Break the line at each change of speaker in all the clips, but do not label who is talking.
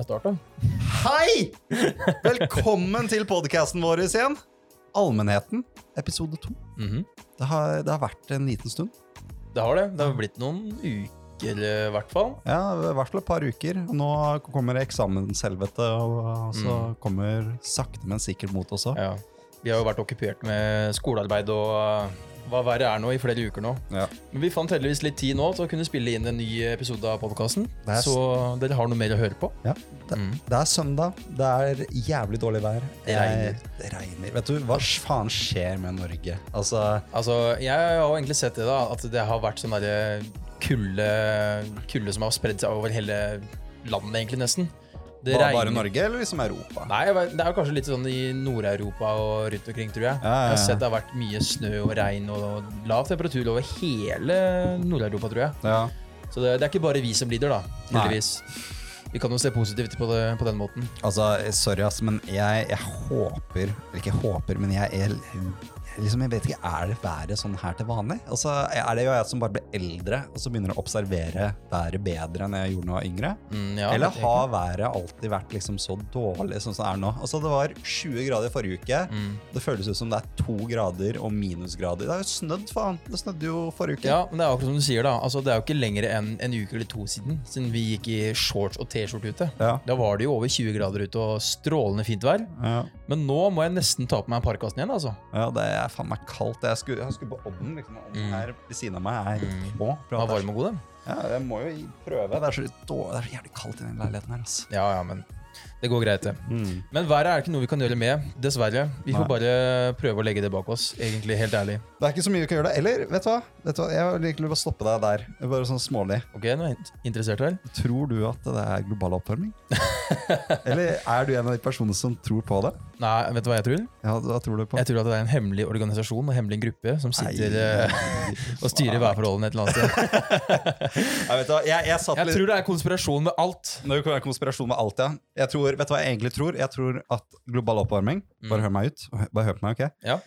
Jeg starter.
Hei! Velkommen til podkasten vår igjen. Allmennheten, episode to.
Mhm.
Det har, det har vært en liten stund.
Det har det. Det har blitt noen uker, i hvert fall.
Ja, i hvert fall et par uker. Nå kommer eksamenshelvete, og så
Mm.
kommer sakte, men sikkert mot også.
Ja. Vi har jo vært okkupert med skolearbeid og hva verre er nå, i flere uker nå.
Ja.
Men vi fant heldigvis litt tid nå til å kunne spille inn en ny episode av podkasten. Så dere har noe mer å høre på.
Ja, det,
Mm.
det er søndag. Det er jævlig dårlig vær.
Det regner.
Jeg- Det regner. Vet du, hva faen skjer med Norge? Altså,
Altså, Jeg har jo egentlig sett det, da, at det har vært sånn derre kulde, kulde som har spredd seg over hele landet, egentlig, nesten. Det
bare, bare Norge, eller liksom Europa?
Nei, det er jo kanskje litt sånn i Nord-Europa og rundt omkring, tror jeg.
Ja, ja,
Jeg har sett det har vært mye snø og regn og lav temperatur over hele Nord-Europa, tror jeg.
Ja.
Så det, det er ikke bare vi som lider, da.
Nei.
Heldigvis. Vi kan jo se positivt på, det, på den måten.
Altså, sorry ass, men jeg, jeg håper Eller ikke håper, men jeg, jeg liksom, jeg vet ikke, Er det været sånn her til vanlig? Altså, Er det jo jeg som bare blir eldre og så begynner å observere været bedre enn jeg gjorde da jeg var yngre?
Mm, ja,
Eller har været alltid vært liksom så dårlig som det er nå? Altså, Det var 20 grader forrige uke.
Mm.
Det føles ut som det er to grader og minusgrader. Det har jo snødd, faen. Det snødde jo forrige uke.
Ja, men det er akkurat som du sier, da. Altså, det er jo ikke lenger enn en uke eller to siden siden vi gikk i shorts og T-skjorte ute.
Ja.
Da var det jo over 20 grader ute og strålende fint vær.
Ja.
Men nå må jeg nesten ta på meg parkasen igjen, altså.
ja, det er faen meg kaldt. Jeg skulle, jeg skulle på ovnen. liksom. Ovnen
Mm.
her ved siden av meg er
Mm.
på.
Var varm og god, den.
Ja, jeg må jo prøve. Det er så, det er så jævlig kaldt i den leiligheten her. Altså.
Ja, ja, men det går greit, det. Men været er ikke noe vi kan gjøre med, dessverre. Vi får
Nei.
bare prøve å legge det bak oss, egentlig, helt ærlig.
Det er ikke så mye vi kan gjøre det. Eller, vet du hva? Vet du hva? Jeg vil egentlig bare stoppe deg der. Bare sånn smålig.
Ok, nå er jeg interessert her.
Tror du at det er global oppvarming? Eller er du en av de personene som tror på det?
Nei, vet du hva jeg tror?
Ja, hva tror du på?
Jeg tror at det er en hemmelig organisasjon og hemmelig gruppe som sitter
Nei,
eh, og styrer værforholdene et eller annet sted.
Jeg, vet du hva? jeg, jeg satt
Jeg
litt
tror det er konspirasjon med alt.
Nå kan det være konspirasjon med alt, ja. Jeg tror, vet du hva jeg egentlig tror? Jeg tror at global oppvarming Bare hør meg ut. Bare hør på meg, ok?
Ja.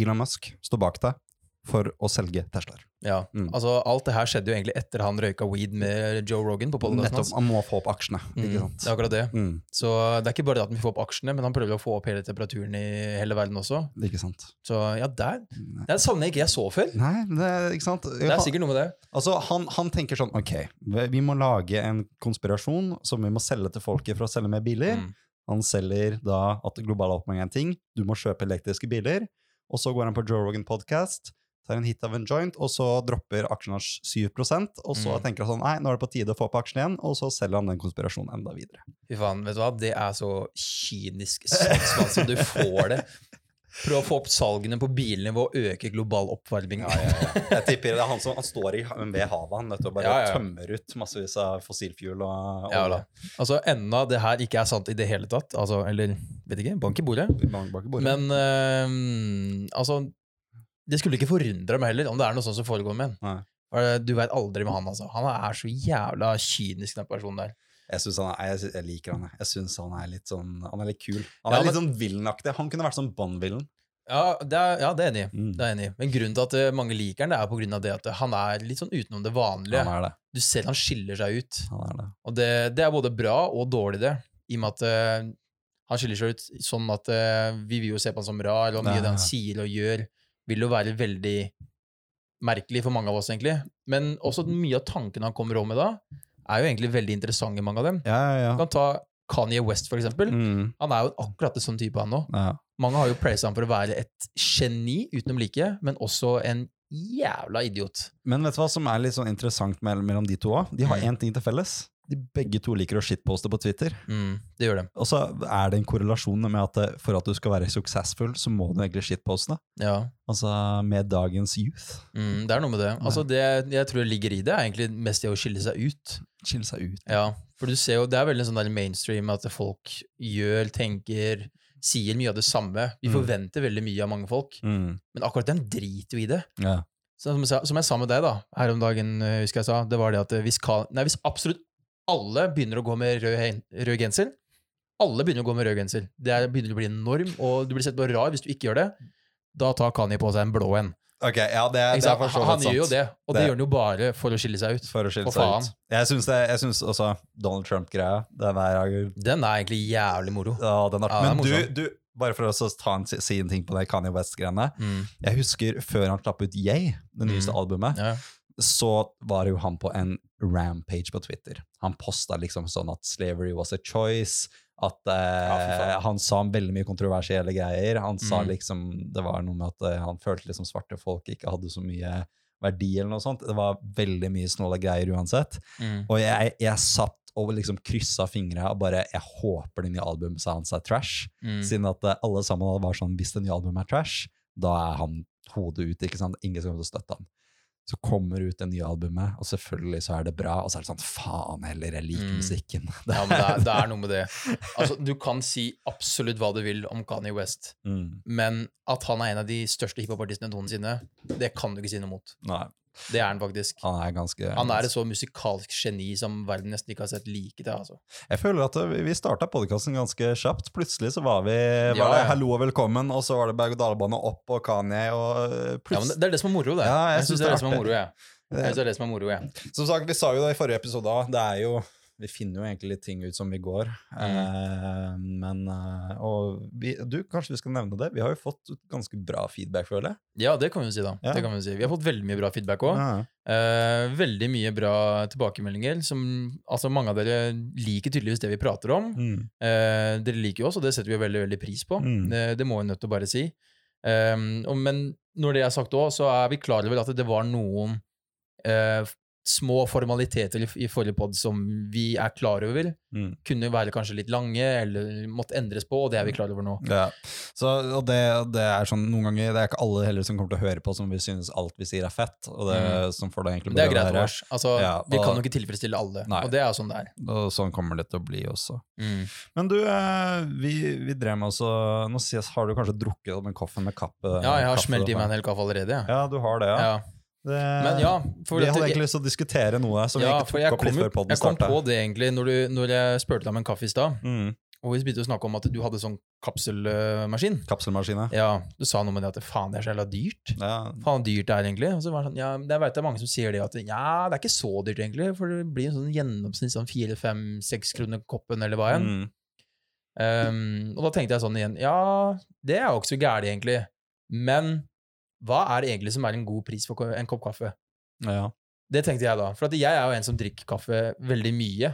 Elon Musk står bak deg for å selge Teslaer.
Ja,
Mm.
altså Alt det her skjedde jo egentlig etter han røyka weed med Joe Rogan på podcasten
Nettopp. Han må få opp aksjene. Ikke
Mm,
sant?
det er akkurat det.
Mm,
Så det er ikke bare det at han får opp aksjene, men han prøver å få opp hele temperaturen i hele verden også.
ikke sant.
Så ja, der Det er jeg ikke jeg så før.
Nei, det er, ikke sant?
Det er sikkert noe med det.
Altså, han, han tenker sånn Ok, vi må lage en konspirasjon som vi må selge til folket for å selge mer biler.
Mm.
Han selger da at global oppvarming er en ting. Du må kjøpe elektriske biler. Og så går han på Joe Rogan podcast, tar en hit av en joint, og så dropper aksjen hans 7 Og så
Mm.
tenker han sånn Nei, nå er det på tide å få opp aksjen igjen. Og så selger han den konspirasjonen enda videre.
Fy faen, vet du hva? Det er så kynisk salgsmann som du får det. Prøv å få opp salgene på bilene ved å øke global oppvarming.
Jeg tipper det er han som han står i, ved havet han, vet du, og bare
Ja, ja.
tømmer ut massevis av fossilfuel og
Ja,
olje.
Altså, enda det her ikke er sant i det hele tatt, altså, eller vet ikke, bank i bordet.
Bank, bank i bordet.
Men uh, altså Det skulle ikke forundre meg heller om det er noe sånt som foregår med ham. Du vet aldri med han, altså. Han er så jævla kynisk, den personen der.
Jeg, han er, jeg, jeg liker han. jeg. Syns han er litt sånn Han er litt kul. Han
Ja,
er litt
men-
sånn villenaktig. Han kunne vært sånn Bond-villen.
Ja, det er, ja, det er enig.
Mm.
Det er enig. Men grunnen til at eh, mange liker han, det er på grunn av det at han er litt sånn utenom det vanlige.
Han er det.
Du ser han skiller seg ut.
Han er det.
Og det, det er både bra og dårlig, det. I og med at uh, han skiller seg ut sånn at uh, vi vil jo se på han som rar, og mye av det han sier og gjør, vil jo være veldig merkelig for mange av oss, egentlig. Men også mye av tankene han kommer over med da, er jo egentlig veldig interessante, mange av dem.
Ja, ja,
Du kan ta Kanye West, for eksempel.
Mm,
Han er jo akkurat det sånn type, han òg.
ja.
Mange har jo praisa ham for å være et geni utenom like, men også en jævla idiot.
Men vet du hva som er litt sånn interessant mellom de to òg? De har
Mm.
én ting til felles. De begge to liker å shitposte på Twitter.
Mm, det gjør det.
Og så er det en korrelasjon med at eh, for at du skal være successful, så må du egentlig shitposte.
Ja.
Altså med dagens youth.
Mm, det er noe med det. Altså det jeg tror ligger i det, er egentlig mest det å skille seg ut.
Skille seg ut.
Ja, For du ser jo, det er veldig sånn der mainstream at folk gjør, tenker, sier mye av det samme. Vi
Mm.
forventer veldig mye av mange folk,
Mm.
men akkurat den driter jo i det.
Ja.
Som, jeg, sa- som jeg sa med deg da, her om dagen, eh, husker jeg sa, det var det at eh, hvis, nei, hvis absolutt alle begynner å gå med rød, rød genser, alle begynner å gå med rød genser. Det er, begynner å bli en norm, og du blir sett på rar hvis du ikke gjør det. Da tar Kanye på seg en blå en.
Ok, ja, det, det er
sant?
for så
Han gjør jo det, og det,
Det-
gjør han jo bare for å skille seg ut.
For å skille
For
seg ut. Jeg syns, det, jeg syns også Donald Trump-greia Den er,
Den er egentlig jævlig moro.
ja, den er
Ja, den er
Men du, du, bare for å ta en, si en ting på det Kanye West-greiene.
Mm.
Jeg husker før han slapp ut Yay, det nyeste
Mm.
albumet,
Ja.
Så var jo han på en rampage på Twitter. Han posta liksom sånn at slavery was a choice. At eh,
ja,
han sa veldig mye kontroversielle greier. Han sa
Mm.
liksom Det var noe med at eh, han følte liksom svarte folk ikke hadde så mye verdi, eller noe sånt. Det var veldig mye snåle greier uansett.
Mm.
Og jeg, jeg satt og liksom kryssa fingra og bare Jeg håper det nye albumet hans er trash.
Mm.
Siden at eh, alle sammen var sånn Hvis det nye albumet er trash, da er han hodet ute. ikke sant? Ingen skal komme til å støtte han. Så kommer ut det nye albumet, og selvfølgelig så er det bra. Og så er det sånn Faen heller, jeg liker
Mm.
musikken.
Ja, men det er, det er noe med det. Altså, du kan si absolutt hva du vil om Kanye West,
Mm.
men at han er en av de største hiphopartistene noensinne, det kan du ikke si noe mot.
Nei,
Det er han faktisk.
han er ganske
Han er et så musikalsk geni som verden nesten ikke har sett like til. altså.
Jeg føler at eh, vi starta podkasten ganske kjapt. Plutselig så var vi var
Ja,
det 'hallo og velkommen', og så var det berg-og-dal-bane opp og Kanye, og eh,
Ja, men det, er det som er moro, det.
Ja, jeg
jeg
synes
syns
det er
er det som er moro, jeg. Jeg synes det er det som er moro, jeg.
Som sagt, vi sa jo det i forrige episode òg, det er jo Vi finner jo egentlig litt ting ut som vi går. Eh, men eh, Og vi, du, kanskje vi skal nevne det? Vi har jo fått ganske bra feedback, føler jeg.
Ja, det kan vi jo si, da.
Ja.
Det kan Vi si. Vi har fått veldig mye bra feedback òg.
Ja.
veldig mye bra tilbakemeldinger. Som, altså Mange av dere liker tydeligvis det vi prater om.
Mm.
Eh, dere liker jo oss, og det setter vi veldig veldig pris på.
Mm.
Det, det må vi nødt til å bare si. Og, men når det er sagt òg, så er vi klar over at det var noen eh, små formaliteter i, forrige pod som vi er klar over.
Mm.
Kunne være kanskje litt lange, eller måtte endres på, og det er vi klar over nå.
Ja. Så, og det, det er sånn noen ganger Det er ikke alle heller som kommer til å høre på som vil synes alt vi sier er fett. Og det,
Mm.
som får det egentlig
det er greit for oss. Altså,
Ja,
vi kan jo ikke tilfredsstille alle,
Nei.
og det er sånn det er.
Og sånn kommer det til å bli også.
Mm.
Men du, eh, vi, vi drev med også Nå har du kanskje drukket opp en kaffe med kaffe
Ja, jeg har smelt i meg en hel kaffe allerede. Ja.
Ja, du har det, ja.
Ja.
Det,
Men ja, for
vi hadde egentlig lyst til å diskutere noe som
ja,
vi ikke tok opp litt før poden starta.
jeg kom på det egentlig når, du, når jeg spurte deg om en kaffe i stad,
Mm.
og vi begynte å snakke om at du hadde sånn kapselmaskin.
Kapselmaskin,
Ja, du sa noe med det at faen, det er så jævla dyrt.
Ja.
Faen dyrt det er egentlig. Og så var det sånn, ja, jeg vet det er mange som sier det, at ja, det er ikke så dyrt egentlig, for det blir en sånn gjennomsnitt sånn fire, fem, seks kroner koppen eller hva enn.
Mm.
Um, og da tenkte jeg sånn igjen, ja, det er jo ikke så gærent egentlig, men hva er det egentlig som er en god pris for en kopp kaffe?
ja.
Det tenkte jeg da, for at jeg er jo en som drikker kaffe veldig mye.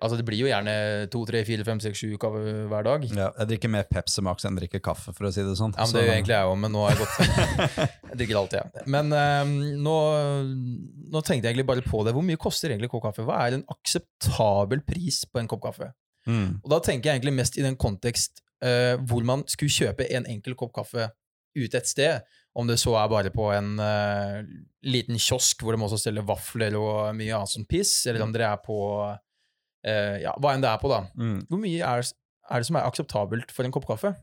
Altså det blir jo gjerne to, tre, fire, fem, seks, sju kaffe hver dag. Ja,
ja. Jeg drikker mer Pepsi Max enn drikker kaffe, for å si det sånn.
Ja, men det gjør egentlig jeg òg, men nå har jeg gått Jeg drikker alltid, jeg. Men um, nå, nå tenkte jeg egentlig bare på det. Hvor mye koster egentlig kopp kaffe? Hva er en akseptabel pris på en kopp kaffe?
mm.
Og da tenker jeg egentlig mest i den kontekst uh, hvor man skulle kjøpe en enkel kopp kaffe ute et sted, om det så er bare på en uh, liten kiosk hvor de også selger vafler og mye annet som piss, eller om dere er på uh, ja, hva enn det er på, da.
Mm.
Hvor mye er, er det som er akseptabelt for en kopp kaffe?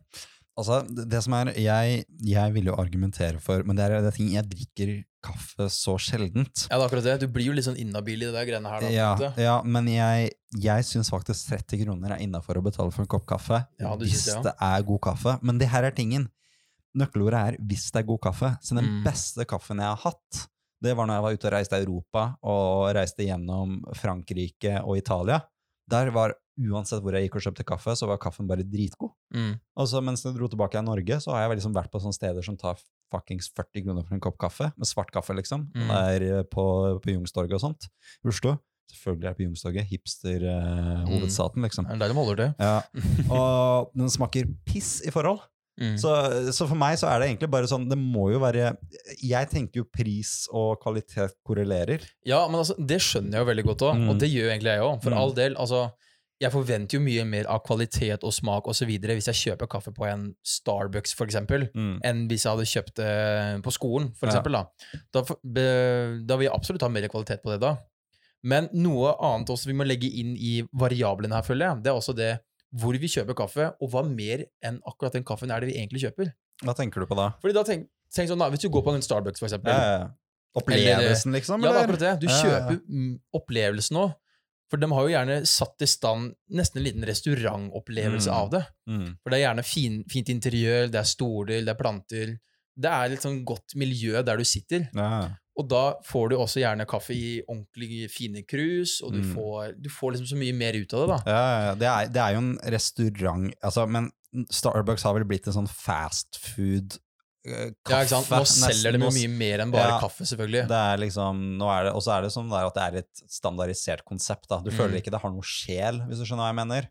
Altså, det som er jeg, jeg vil jo argumentere for Men det er, det er ting Jeg drikker kaffe så sjeldent.
Ja, det er akkurat det. Du blir jo litt sånn inhabil i det der greiene her. Da,
Ja, ja, men jeg, jeg syns faktisk 30 kroner er innafor å betale for en kopp kaffe.
Ja,
hvis
det, ja.
det er god kaffe. Men det her er tingen. Nøkkelordet er 'hvis det er god kaffe'. Så den
Mm.
beste kaffen jeg har hatt, det var når jeg var ute og reiste i Europa, og reiste gjennom Frankrike og Italia. Der var, uansett hvor jeg gikk og kjøpte kaffe, så var kaffen bare dritgod.
Mm.
Og så mens jeg dro tilbake til Norge, så har jeg liksom vært på sånne steder som tar fuckings 40 kroner for en kopp kaffe, med svart kaffe, liksom.
Mm.
Der på, på Youngstorget og sånt. I Oslo. Selvfølgelig er det på Youngstorget. Hipster-hovedstaten, liksom.
Det er der de holder til.
Ja. Og den smaker piss i forhold.
Mm.
Så, så for meg så er det egentlig bare sånn Det må jo være Jeg tenker jo pris og kvalitet korrelerer.
Ja, men altså, det skjønner jeg jo veldig godt òg,
Mm.
og det gjør egentlig jeg òg. For
Mm.
all del, altså Jeg forventer jo mye mer av kvalitet og smak osv. hvis jeg kjøper kaffe på en Starbucks, for eksempel, enn hvis jeg hadde kjøpt det på skolen, for
Ja.
eksempel. Da. Da, da vil jeg absolutt ha mer kvalitet på det da. Men noe annet også vi må legge inn i variablene her, føler jeg, det er også det hvor vi kjøper kaffe, og hva mer enn akkurat den kaffen er det vi egentlig kjøper.
Hva tenker du på da?
Fordi da tenk, tenk sånn da, Hvis du går på en Starbucks, for eksempel,
Ja, ja. Opplevelsen, liksom?
ja, det er akkurat det. Du kjøper ja, opplevelsen òg. For de har jo gjerne satt i stand nesten en liten restaurantopplevelse
Mm.
av det.
Mm.
For det er gjerne fin, fint interiør, det er stoler, det er planter. det er litt sånn godt miljø der du sitter.
Ja.
Og da får du også gjerne kaffe i ordentlig fine krus, og du,
Mm.
får, du får liksom så mye mer ut av det, da.
Ja, ja, det, er, det er jo en restaurant altså, Men Starbucks har vel blitt en sånn fast food eh, kaffe.
Ja, ikke sant? Nå selger de mye mer enn bare
Ja.
kaffe, selvfølgelig.
Det er liksom, nå er det, Og så er det sånn at det er et standardisert konsept. da. Du
Mm.
føler ikke det har noe sjel, hvis du skjønner hva jeg mener.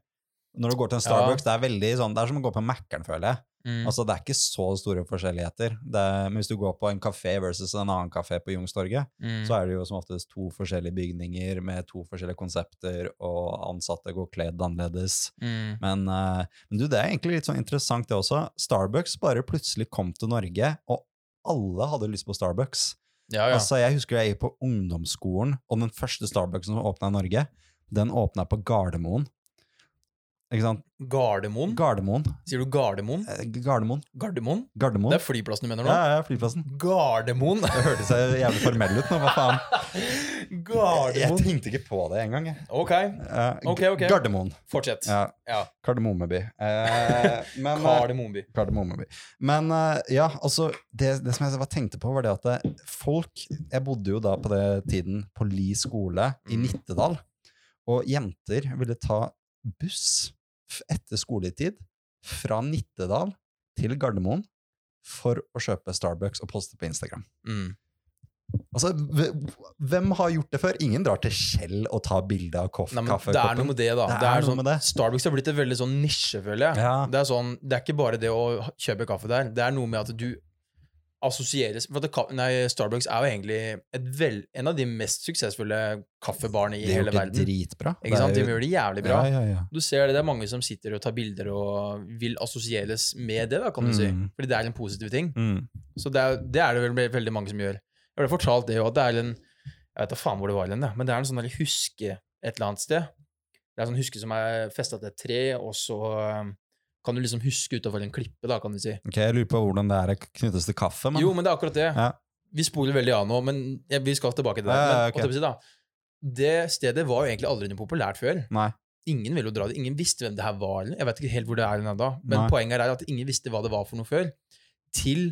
Når du går til en
Ja.
Starbucks, det er veldig sånn, det er som å gå på Mækkern, føler jeg.
Mm.
Altså, Det er ikke så store forskjelligheter. Det er, men hvis du går på en kafé versus en annen kafé på Youngstorget,
Mm.
så er det jo som oftest to forskjellige bygninger med to forskjellige konsepter, og ansatte går kledd annerledes.
Mm.
Men, uh, men du, det er egentlig litt sånn interessant det også. Starbucks bare plutselig kom til Norge, og alle hadde lyst på Starbucks.
Ja, ja.
Altså, jeg husker jeg gikk på ungdomsskolen, og den første Starbucksen som åpna i Norge, den åpna på Gardermoen. Ikke sant?
Gardermoen?
Gardermoen.
Sier du Gardermoen?
Eh, Gardermoen.
Gardermoen?
Gardermoen.
Det er flyplassen du mener nå?
Ja, ja, flyplassen.
Gardermoen!
Det hørtes jævlig formell ut nå, hva faen? Jeg tenkte ikke på det engang. jeg.
Ok,
Eh,
Ok, ok.
Gardermoen.
fortsett.
Ja,
Ja.
Kardemommeby. Uh, men,
Kardemommeby.
Kardemommeby. Men uh, ja, altså det, det som jeg tenkte på, var det at folk Jeg bodde jo da på det tiden på Li skole i
Mm.
Nittedal. Og jenter ville ta buss etter skoletid fra Nittedal til Gardermoen for å kjøpe Starbucks og poste på Instagram.
Mm.
Altså, Hvem har gjort det før? Ingen drar til Shell og tar bilde av koff-
Nei, det er noe med det, da.
Det
Det
er
er sånn,
med det.
Starbucks har blitt et veldig sånn nisje, føler jeg.
Ja.
Det, er sånn, det er ikke bare det å kjøpe kaffe der. Det er noe med at du assosieres For at det, nei, Starbucks er jo egentlig et vel, en av de mest suksessfulle kaffebarene i
De verden.
hele
gjør det dritbra.
Ikke sant? De gjør det jævlig bra.
Ja, ja, ja.
Du ser det, det er mange som sitter og tar bilder og vil assosieres med det, da, kan du si.
Mm.
Fordi det er en positiv ting.
Mm.
Så det er, det er det vel veldig mange som gjør. Jeg ble fortalt det jo, at det er en Jeg vet da faen hvor det var det, men det er en sånn huske et eller annet sted. Det er en sånn huske som er festa til et tre, og så kan du liksom huske utover en klippe, da, kan du si.
Ok, Jeg lurer på hvordan det er knyttes til kaffe. Men...
Jo, men det er akkurat det.
Ja.
Vi spoler veldig av nå, men ja, vi skal tilbake til det.
Ja,
Men,
ok.
hva skal vi si da? Det stedet var jo egentlig aldri noe populært før.
Nei.
Ingen ville jo dra det. Ingen visste hvem det her var. Jeg vet ikke helt hvor det er ennå, men
Nei.
poenget er at ingen visste hva det var for noe før. Til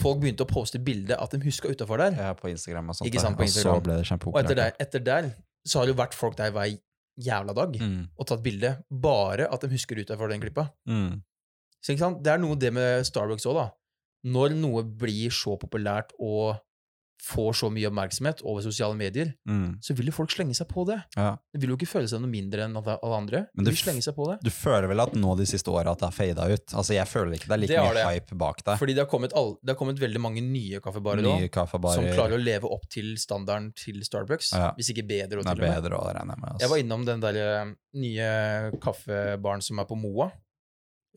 folk begynte å poste bilde at de huska utafor der.
Ja, på Instagram og sånt.
Ikke sant, på Instagram.
Og så ble det
Og etter der, etter der så har det jo vært folk der hver jævla dag
Mm.
og tatt bilde. Bare at de husker ut utafor den klippa.
Mm.
Så? Det er noe det med Starbucks òg, da. Når noe blir så populært og får så mye oppmerksomhet over sosiale medier,
Mm.
så vil jo folk slenge seg på det.
Ja.
De vil jo ikke føle seg noe mindre enn alle andre.
Men
De vil slenge seg på det.
Du føler vel at nå de siste åra at det har fada ut? Altså, Jeg føler ikke det er like
Det
mye
det.
hype bak deg.
Fordi det har kommet, all, det har kommet veldig mange nye kaffebarer
kaffebarer
som klarer å leve opp til standarden til Starbucks.
Ja.
Hvis ikke bedre. Og til
bedre
og med.
bedre å regne.
Jeg var
Altså.
innom den der eh, nye kaffebaren som er på Moa.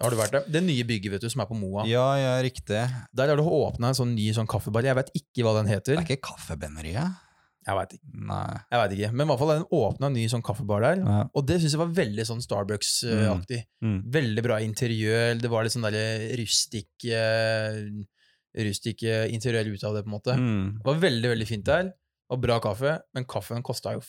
Har du vært der? Det nye bygget vet du, som er på Moa.
Ja, ja, riktig.
Der har du åpna en sånn ny sånn kaffebar. Jeg vet ikke hva den heter.
Det er ikke Kaffebønneriet?
Jeg vet ikke.
Nei.
Jeg vet ikke. Men i hvert fall den åpna en ny sånn kaffebar der.
Ja.
Og det syns jeg var veldig sånn Starbucks-aktig.
Mm.
Veldig bra interiør. Det var litt sånn derre rustikk Rustikk interiør ut av det, på en måte.
Mm.
Det var veldig, veldig fint der. Og bra kaffe. Men kaffen kosta jo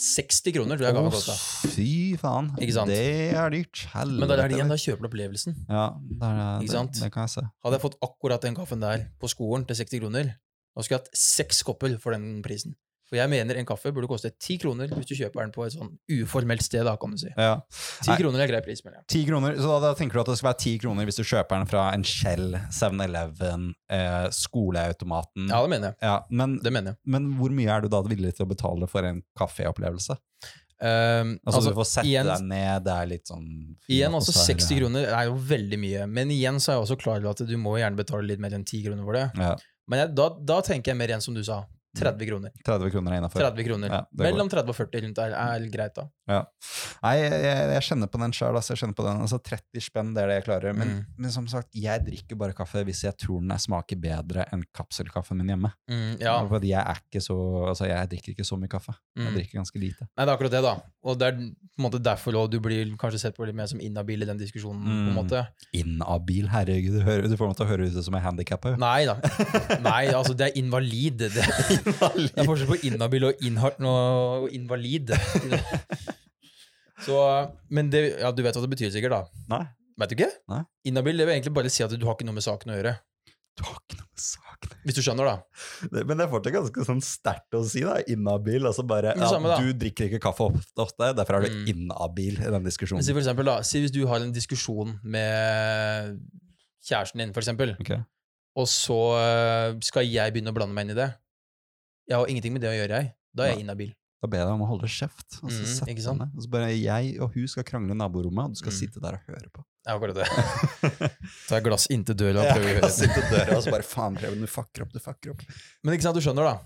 60 kroner, tror jeg
Å,
kosta.
fy faen.
Ikke sant?
Det er dyrt. Helvete.
Men da er det igjen, da kjøper du opplevelsen.
Ja, det, er,
Ikke
det, det kan jeg se.
Hadde jeg fått akkurat den kaffen der på skolen til 60 kroner, da skulle jeg hatt seks kopper for den prisen. For jeg mener en kaffe burde koste ti kroner hvis du kjøper den på et sånn uformelt sted, da, kan du si.
Ja.
Ti kroner er grei pris, mener jeg.
10 kroner, så da, da tenker du at det skal være 10 kroner hvis du kjøper den fra en Shell, 7-Eleven, eh, skoleautomaten.
Ja, det mener jeg.
Ja, men,
Det mener jeg.
men hvor mye er du da villig til å betale for en kaffeopplevelse?
Um,
Altså, du får sette
igjen-
deg ned, det er litt sånn
Igjen, også 60 kroner er jo veldig mye. Men igjen så er jeg også klar over at du må gjerne betale litt mer enn 10 kroner for det.
Ja,
Men jeg, da, da tenker jeg mer igjen som du sa. 30 kroner.
30 kroner er innafor.
30 kroner.
Ja.
Mellom 30 og 40 rundt er, er greit, da.
Ja. Nei, jeg, jeg, kjenner på den sjøl. Altså, jeg kjenner på den. altså 30 spenn, det er det jeg klarer. Men,
Mm.
men som sagt, jeg drikker bare kaffe hvis jeg tror den er- smaker bedre enn kapselkaffen min hjemme.
Mm, ja.
Fordi jeg er ikke så Altså, jeg drikker ikke så mye kaffe. Jeg
Mm.
drikker ganske lite.
Nei, det er akkurat det, da. Og det er på en måte derfor også du blir kanskje sett på litt mer som inhabil i den diskusjonen. på en
Mm.
måte.
Inhabil, herregud. Du, hører, du får meg til å høre ut som en er handikappa.
Nei da. Nei, altså, det er invalid. Det, det er forskjell på inhabil og, og invalid. Så, men det, ja, du vet hva det betyr sikkert, da.
Nei.
Vet du ikke?
Nei.
Inhabil det vil egentlig bare si at du har ikke noe med saken å gjøre.
Du har ikke noe med saken
Hvis du skjønner, da.
Det- Men det er fortsatt ganske sånn sterkt å si, da. Inhabil. Altså bare ja,
samme.
Du drikker ikke kaffe ofte, derfor er du
Mm.
inhabil i den diskusjonen.
si for eksempel, da. Si hvis du har en diskusjon med kjæresten din, for eksempel,
Okay.
og så øh, skal jeg begynne å blande meg inn i det. Jeg har ingenting med det å gjøre, jeg. Da er jeg inhabil.
Da ber jeg deg om å holde kjeft. Og så
Mm,
sette deg ned. Og så bare jeg og hun skal krangle i naborommet, og du skal
Mm.
sitte der og høre på.
Det er akkurat det. Ta et glass inntil døra og
Ja,
prøve å høre.
i døra og så bare faen, Preben, du fucker opp, du fucker opp.
Men ikke sant, du skjønner, da.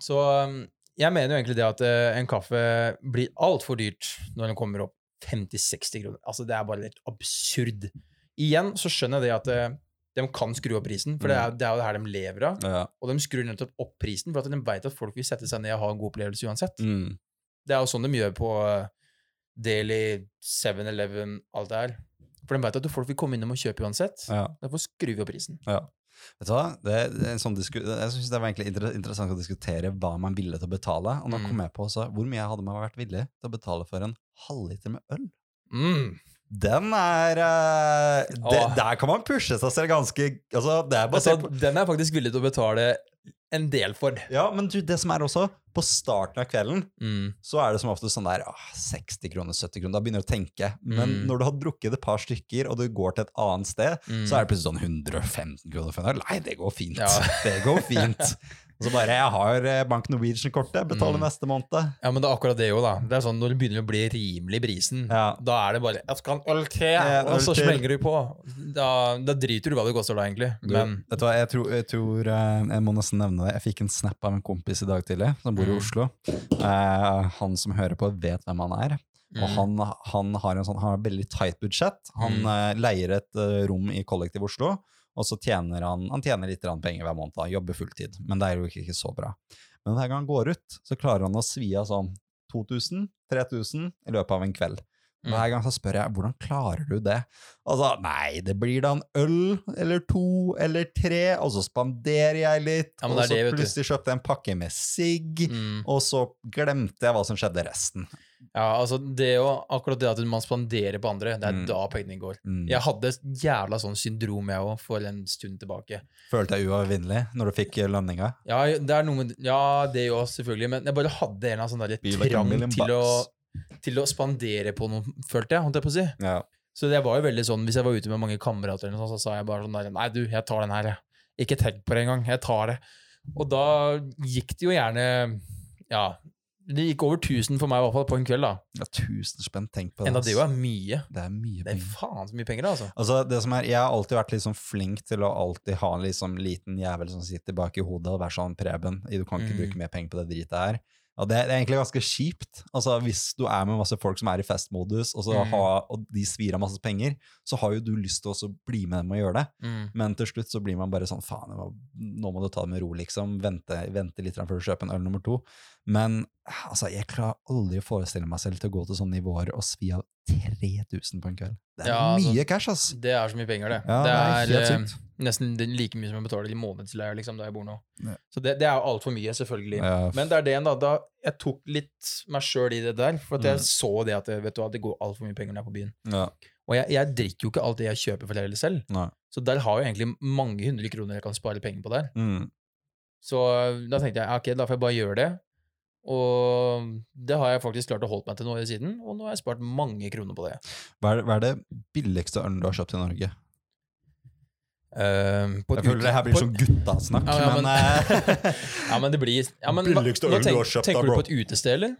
Så um, jeg mener jo egentlig det at eh, en kaffe blir altfor dyrt når den kommer opp 50-60 kroner. Altså, det er bare helt absurd. Igjen så skjønner jeg det at eh, de kan skru opp prisen, for det er, det er jo det her de lever av.
Ja.
Og de skrur nettopp opp prisen for at de vet at folk vil sette seg ned og ha en god opplevelse uansett.
Mm.
Det er jo sånn de gjør på eh, Daily, 7-Eleven, alt det her. For de vet at folk vil komme innom og kjøpe uansett.
ja.
Derfor skrur vi opp prisen.
Vet du hva? Det, det er en sånn jeg synes det var egentlig inter interessant å diskutere hva man ville til å betale. Og nå
Mm.
kom jeg på også hvor mye hadde man vært villig til å betale for en halvliter med øl.
Mm.
Den er uh, det, Der kan man pushe seg selv ganske altså, det er
Altså, den er faktisk villig til å betale en del for.
Ja, men du, det som er også, på starten av kvelden
Mm.
så er det som ofte sånn der ah, 60 kroner, 70 kroner. Da begynner du å tenke. Men
Mm.
når du har drukket et par stykker, og du går til et annet sted,
Mm.
så er det plutselig sånn 115 kroner. Nei, det går fint.
Ja.
Det går fint. Og så bare Jeg har eh, Bank Norwegian-kortet, betaler
Mm.
neste måned.
Ja, men det er akkurat det jo, da. Det er sånn Når det begynner å bli rimelig brisen,
Ja.
da er det bare 'Jeg skal ha en øl til!' Og så smenger du på. Da, da driter du hva det koster, da, egentlig.
Du, vet du hva, jeg tror, jeg, tror eh, jeg må nesten nevne det. Jeg fikk en snap av en kompis i dag tidlig, som bor i
Mm.
Oslo. Eh, han som hører på, vet hvem han er. Og
Mm.
han, han har en sånn, han har et veldig tight budsjett. Han
Mm.
eh, leier et uh, rom i Kollektiv Oslo, og så tjener han, han tjener litt penger hver måned. da, Jobber fulltid, men det er jo ikke, ikke så bra. Men hver gang han går ut, så klarer han å svi av sånn 2000-3000 i løpet av en kveld.
Mm.
Hver gang så spør jeg hvordan klarer du det? Altså, nei, det blir da en øl eller to eller tre, og så spanderer jeg litt,
Ja,
og så
det,
plutselig kjøpte jeg en pakke med sigg,
mm.
og så glemte jeg hva som skjedde resten.
Ja, altså det jo akkurat det at man spanderer på andre, det er
Mm.
da pengene går.
Mm.
Jeg hadde et jævla sånn syndrom, jeg òg, for en stund tilbake.
Følte deg uovervinnelig når du fikk landinga?
Ja, det er noe med, ja, det jo selvfølgelig, men jeg bare hadde en sånn der trang til å, til å spandere på noe, følte jeg, holdt jeg på å si.
Ja.
Så det var jo veldig sånn, hvis jeg var ute med mange kamerater, eller noe sånt, så sa jeg bare sånn der, nei du, jeg tar den her, jeg. Ikke tenk på det engang, jeg tar det. Og da gikk det jo gjerne, ja, det gikk over 1000 for meg i hvert fall på en kveld da.
ja, tusen spenn, tenk på det.
Enda det jo er mye.
Det er mye
Det er
penger.
faen så mye penger, altså.
Altså, det som er, Jeg har alltid vært liksom flink til å alltid ha en liksom liten jævel som sitter bak i hodet og være sånn Preben, du kan ikke
Mm.
bruke mer penger på det dritet her. Og det, det er egentlig ganske kjipt. Altså, Hvis du er med masse folk som er i festmodus, og, så
Mm.
ha, og de svir av masse penger, så har jo du lyst til å bli med dem og gjøre det.
Mm.
Men til slutt så blir man bare sånn faen, nå må du ta det med ro, liksom. Vente, vente litt før du kjøper en øl nummer to. Men altså, jeg klarer aldri å forestille meg selv til å gå til sånne nivåer og svi av 3000 på en kveld. Det er
Ja, altså,
mye cash, ass!
Det er så mye penger, det.
Ja,
det
det er
er,
helt
eh, nesten like mye som jeg betaler i månedsleie liksom, der jeg bor nå.
Ja.
Så det, det er jo altfor mye, selvfølgelig. Men det er det da, da jeg tok litt meg sjøl i det der, for jeg
Mm.
så det at vet du, at det går altfor mye penger når jeg er på byen.
ja.
Og jeg, jeg drikker jo ikke alt det jeg kjøper for det selv,
Nei.
så der har jeg egentlig mange hundre kroner jeg kan spare penger på der.
Mm.
Så eh, da tenkte jeg ok, da får jeg bare gjøre det. Og det har jeg faktisk klart å holde meg til nå i siden, og nå har jeg spart mange kroner på det.
Hva, er, hva er det billigste ølen du har kjøpt i Norge?
Uh, på
Jeg føler det her blir sånn guttasnakk,
Ja, ja,
men,
men-
eh,
Ja, men det blir ja, men,
Billigste
nå
du har kjøpt,
Tenker
da,
du på et utested, eller?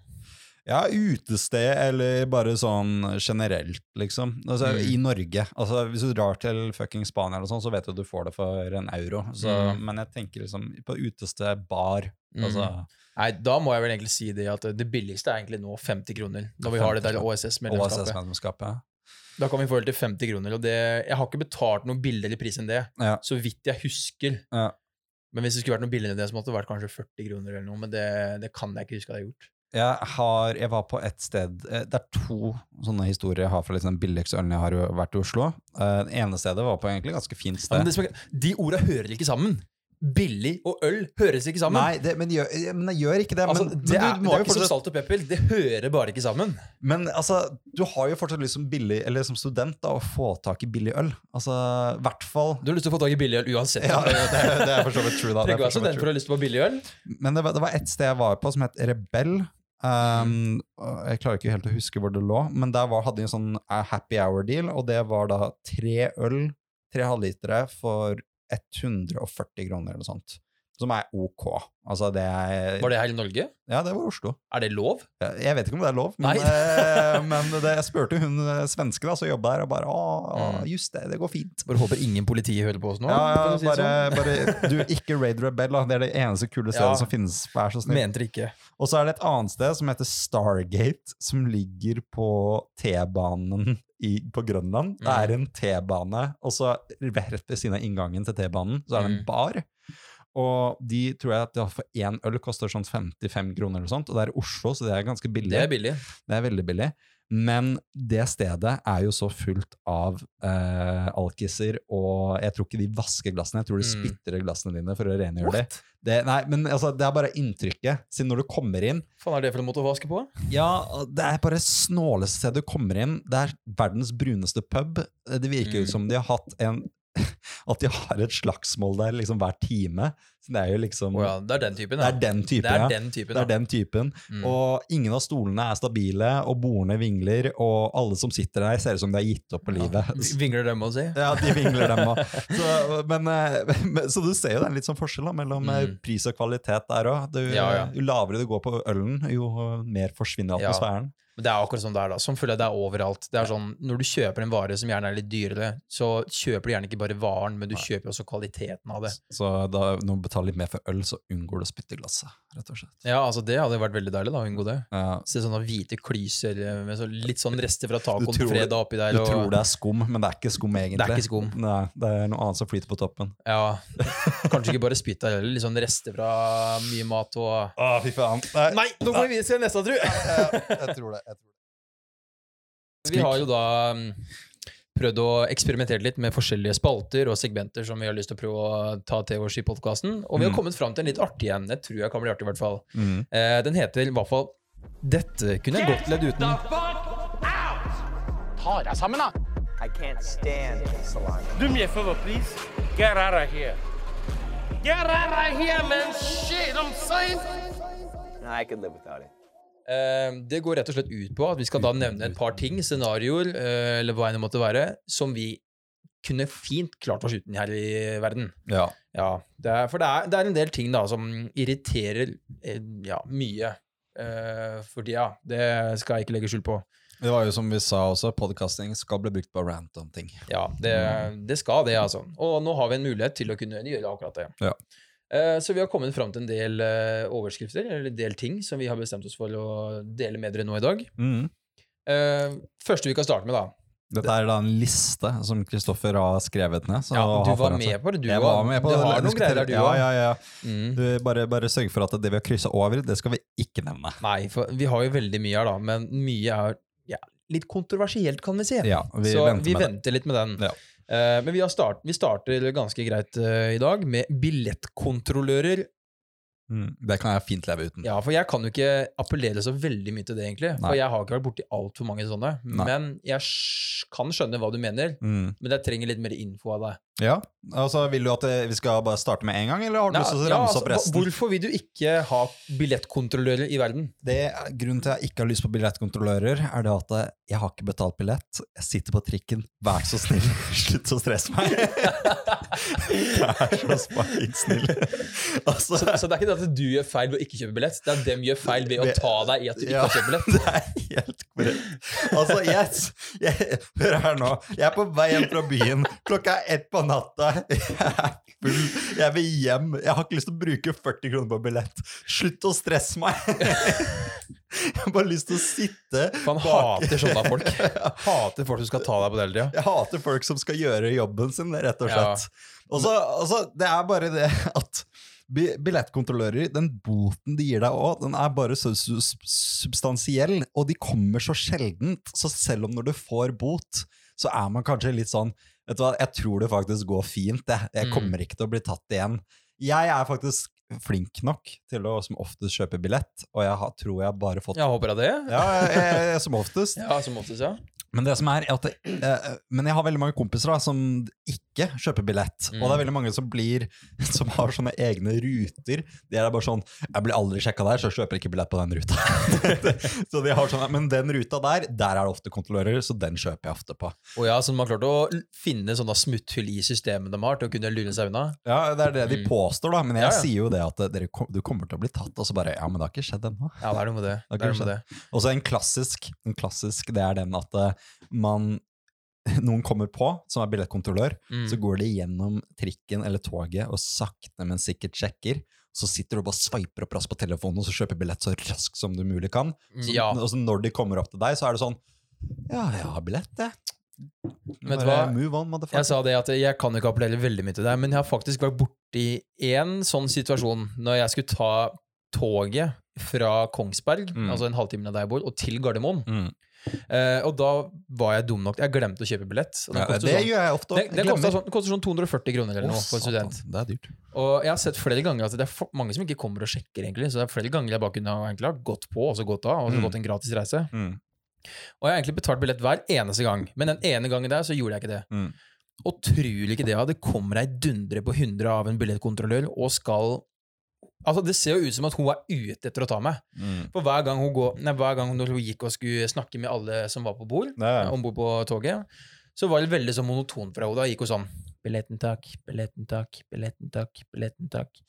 Ja, utested eller bare sånn generelt, liksom. Altså,
Mm.
I Norge. Altså, hvis du drar til fucking Spania, eller sånn, så vet du at du får det for en euro. Så,
Mm.
Men jeg tenker liksom på utested, bar altså,
Nei, da må jeg vel egentlig si det at det billigste er egentlig nå 50 kroner. Når vi har det der OSS-medlemskapet. Da kan vi få det til 50 kroner. Og det, jeg har ikke betalt noe billigere pris enn det,
Ja.
så vidt jeg husker.
Ja.
Men hvis det skulle vært noe billigere enn det, så måtte det vært kanskje 40 kroner eller noe. Men det, det kan jeg ikke huske at jeg har gjort.
Jeg, har, jeg var på et sted eh, Det er to sånne historier jeg har fra liksom den billigste ølen jeg har vært i Oslo. Eh, Det ene stedet var på egentlig ganske fint
Ja,
sted.
men det, de orda hører ikke sammen. Billig og øl høres ikke sammen.
Nei, det, men, gjør, men det gjør ikke det.
Altså,
men,
det,
men
er,
må
det er
jo
ikke som salt og pepper. Det hører bare ikke sammen.
Men altså, du har jo fortsatt lyst som billig, eller som student da, å få tak i billig øl. Altså, hvert fall
Du har lyst til å få tak i billig øl uansett.
ja, det, det er for så vidt true, da.
Trygve er student for å ha lyst til å få billig øl.
Men det var, det var et sted jeg var på som het Rebell. Um, jeg klarer ikke helt å huske hvor det lå, men der var, hadde de en sånn eh, happy hour-deal, og det var da tre øl, tre halvlitere, for 140 kroner eller noe sånt. Som er ok. Altså, det er
Var det her i Norge?
Ja, det var Oslo.
Er det lov?
Jeg vet ikke om det er lov, men, eh, men det, jeg spurte hun eh, svenske da, som jobba der, og bare å,
Mm.
just det, det går fint.
Bare håper ingen politi hører på oss nå.
Ja, ja,
si
bare,
sånn.
bare Du, ikke Raid Rebell, da. Det er det eneste kule stedet
Ja.
som finnes. Vær så snill.
Mente ikke.
Og så er det et annet sted som heter Stargate, som ligger på T-banen i- på Grønland. Det er en T-bane, og så rett ved siden av inngangen til T-banen så er det en
Mm.
bar. Og de tror jeg at ja, for én øl koster sånn 55 kroner eller sånt, og det er i Oslo, så det er ganske billig.
Det er billig.
Det er veldig billig. Men det stedet er jo så fullt av eh, alkiser, og jeg tror ikke de vasker glassene. Jeg tror de
Mm.
spytter glassene dine for å rengjøre det. Det. Nei, men altså, det er bare inntrykket. Siden når du kommer inn
faen er det for en måte å vaske på?
Ja, det er bare snåleste stedet du kommer inn. Det er verdens bruneste pub. Det virker
Mm.
ut som de har hatt en At de har et slagsmål der liksom hver time. Så det er jo liksom
oh ja, det er den typen,
Det er den typen,
Det er
ja.
den typen,
Det er den typen.
Mm.
Og ingen av stolene er stabile, og bordene vingler, og alle som sitter der, ser ut som de har gitt opp på livet.
Ja, Vingler dem å si.
Ja, de vingler dem òg. Så, men, eh, så du ser jo det er litt sånn forskjell da, mellom eh,
Mm.
pris og kvalitet der òg.
Ja, ja.
Jo lavere du går på ølen, jo mer forsvinner
Ja.
atmosfæren.
Men det er akkurat sånn det er, da. Sånn føler jeg det er overalt. Det er sånn, Når du kjøper en vare som gjerne er litt dyrere, så kjøper du gjerne ikke bare varen, men du kjøper også kvaliteten av det.
Så da, når du betaler litt mer for øl, så unngår du å spytte i glasset, rett og slett.
Ja, altså Det hadde vært veldig deilig da, å unngå det.
Ja.
Se sånne hvite klyser eh, med så litt sånn rester fra tacoen fredag oppi der.
Du
og,
tror det er skum, men det er ikke skum egentlig.
Det er ikke skum.
Nei, det er noe annet som flyter på toppen.
Ja, Kanskje ikke bare spytt der heller. Litt sånn rester fra mye mat og
Å, fy faen. Nei,
Nei, nå går vi videre til neste, tru!
jeg tror det. Jeg tror det.
Vi har jo da mm, prøvd å eksperimentere litt med forskjellige spalter og segmenter som vi har lyst til å prøve å ta til oss i podkasten. Og vi har
Mm.
kommet fram til en litt artig en. Jeg tror jeg kan bli artig, i hvert fall.
Mm.
Eh, den heter i hvert fall Dette kunne jeg godt ledd uten.
Ta deg sammen, da!
I can't stand salami.
Do me a favor, please. Get out of here. Get out of here, man. Shit, I'm saying.
I could live without it.
Eh, det går rett og slett ut på at vi skal da nevne et par ting, scenarioer, eh, eller hva enn det måtte være, som vi kunne fint klart oss uten her i verden.
Ja.
Ja, det er, for det er, det er en del ting da som irriterer eh, ja, mye eh, for tida. Det skal jeg ikke legge skjul på.
Det var jo som vi sa også, podcasting skal bli brukt på rant om ting.
Ja, det, det skal det, altså. Og nå har vi en mulighet til å kunne gjøre akkurat det.
Ja.
Eh, Så vi har kommet fram til en del eh, overskrifter, eller en del ting, som vi har bestemt oss for å dele med dere nå i dag.
Mm.
Eh, Første vi kan starte med, da.
Dette er da en liste som Kristoffer har skrevet ned. så
Ja, du var med på det, du
på
Du
det.
har noen greier der, du
ja, ja, ja.
Mm.
Du, bare, bare sørg for at det vi har kryssa over, det skal vi ikke nevne.
Nei, for vi har jo veldig mye her, da, men mye er ja, litt kontroversielt, kan vi si.
Ja, vi
så
venter
vi
med det.
litt med den.
Ja.
Eh, men vi, har start, vi starter ganske greit eh, i dag med billettkontrollører.
Mm. Det kan jeg fint leve uten.
Ja, for jeg kan jo ikke appellere så veldig mye til det, egentlig.
Nei.
For jeg har ikke vært borti altfor mange sånne.
Nei.
Men jeg kan skjønne hva du mener.
Mm.
Men jeg trenger litt mer info av deg.
Ja, altså Vil du at vi skal bare starte med en gang, eller har du
Nei,
lyst til å
ja,
ramse
altså,
opp resten?
Hvorfor vil du ikke ha billettkontrollører i verden?
Det Grunnen til at jeg ikke har lyst på billettkontrollører, er det at jeg har ikke betalt billett. Jeg sitter på trikken. Vær så snill, slutt å stresse meg! Vær så fucking snill. Altså,
Så, så det er ikke det at du gjør feil ved å ikke kjøpe billett, det er at dem gjør feil ved å ta deg i at du ikke
Ja,
har kjøpt billett.
Det er helt korrekt. Altså, yes, jeg, hør her nå. Jeg er på vei hjem fra byen. Klokka er ett på natta. Jeg full. Jeg vil hjem. Jeg har ikke lyst til å bruke 40 kroner på billett. Slutt å stresse meg. Jeg har bare lyst til å sitte
For han
bak-
hater sånne folk. Hater folk som skal ta deg på det hele tida.
Jeg hater folk som skal gjøre jobben sin, rett og slett. Og så, altså, det er bare det at billettkontrollører, den boten de gir deg òg, den er bare så substansiell, og de kommer så sjeldent. Så selv om når du får bot, så er man kanskje litt sånn Vet du hva, jeg tror det faktisk går fint. Jeg, jeg
Mm.
kommer ikke til å bli tatt igjen. Jeg er faktisk flink nok til å som oftest kjøpe billett, og jeg har, tror jeg bare fått
Jeg håper av det.
Ja, jeg, jeg, jeg, som oftest.
Ja, som oftest, ja.
Men det som er, at det, eh, Men jeg har veldig mange kompiser da, som ikke kjøper billett. Og det er veldig mange som blir Som har sånne egne ruter. De er bare sånn 'Jeg blir aldri sjekka der, så jeg kjøper ikke billett på den ruta'. så de har sånn, Men den ruta der, der er det ofte kontrollører, så den kjøper jeg ofte på.
Og ja, så de har klart å finne sånne smutthull i systemet de har til å kunne lure seg unna.
Ja, Det er det de
Mm.
påstår, da. Men jeg
Ja, ja.
sier jo det at dere, du kommer til å bli tatt, og så bare Ja, men det har ikke skjedd ennå.
Ja, det er noe med det.
Det
det, det.
Og så en klassisk, en klassisk, det er den at eh, man Noen kommer på, som er billettkontrollør,
Mm.
så går de gjennom trikken eller toget og sakte, men sikkert sjekker. Så sitter du og bare sveiper opp raskt på telefonen og så kjøper billett så raskt som du mulig kan. Så,
Ja.
Og så når de kommer opp til deg, så er det sånn Ja, jeg har billett, jeg.
Vet du hva?
Move on,
Jeg sa det at jeg kan ikke appellere veldig mye til deg, men jeg har faktisk vært borti én sånn situasjon når jeg skulle ta toget fra Kongsberg,
Mm.
altså en halvtime av der jeg bor, og til Gardermoen.
Mm.
Uh, og da var jeg dum nok Jeg glemte å kjøpe billett. Og
Ja, det
sånn,
gjør jeg ofte.
det, det koster sånn, sånn 240 kroner eller
oh,
noe for en student.
Det er dyrt.
Og jeg har sett flere ganger at det er for, mange som ikke kommer og sjekker, egentlig. Så det er flere ganger jeg bare kunne egentlig ha gått på og så gått av, og så
Mm.
gått en gratis reise.
Mm.
Og jeg har egentlig betalt billett hver eneste gang, men den ene gangen der så gjorde jeg ikke det.
Mm.
Og tror du ikke det, det kommer ei dundre på 100 av en billettkontrollør og skal Altså, Det ser jo ut som at hun er ute etter å ta meg.
Mm.
For hver gang hun, går, nei, hver gang hun gikk og skulle snakke med alle som var på bord, om bord på toget, så var det veldig sånn monotont fra henne. Da gikk hun sånn Billetten takk, billetten takk, billetten takk, billetten takk.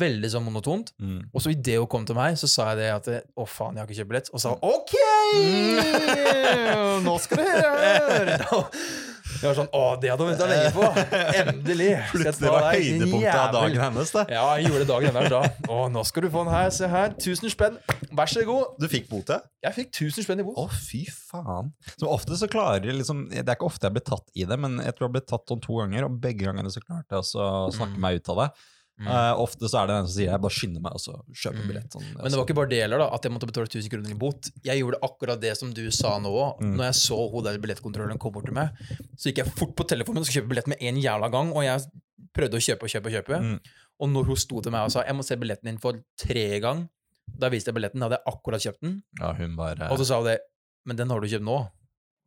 Veldig sånn monotont.
Mm.
Og så idet hun kom til meg, så sa jeg det at å faen, jeg har ikke kjøpt billett. Og sa OK! Mm. Nå skal du høre! Jeg var sånn, å, det hadde hun venta lenge på! Endelig!
Plutselig var høydepunktet av dagen hennes, det.
Ja, jeg gjorde dagen hennes da. Å, nå skal du få den her. Se her. 1000 spenn. Vær så god.
Du fikk bote?
Jeg fikk 1000 spenn i bot.
Å, fy faen. Som ofte så klarer jeg liksom Det er ikke ofte jeg blir tatt i det, men jeg tror jeg har blitt tatt sånn to ganger, og begge gangene så klarte jeg å snakke
Mm.
meg ut av det.
Mm.
Uh, ofte så er det den som sier jeg bare skynder meg og så kjøper
Mm.
billett. Sånn,
Men det var ikke bare det heller, da, at jeg måtte betale 1000 kroner i bot. Jeg gjorde akkurat det som du sa nå òg.
Mm.
Når jeg så hun der billettkontrolløren kom bort til meg, så gikk jeg fort på telefonen og skulle kjøpe billett med en jævla gang, og jeg prøvde å kjøpe og kjøpe og kjøpe.
Mm.
Og når hun sto til meg og sa 'jeg må se billetten din for tre gang', da viste jeg billetten, da hadde jeg akkurat kjøpt den,
Ja, hun bare
og så sa hun det 'men den har du kjøpt nå'.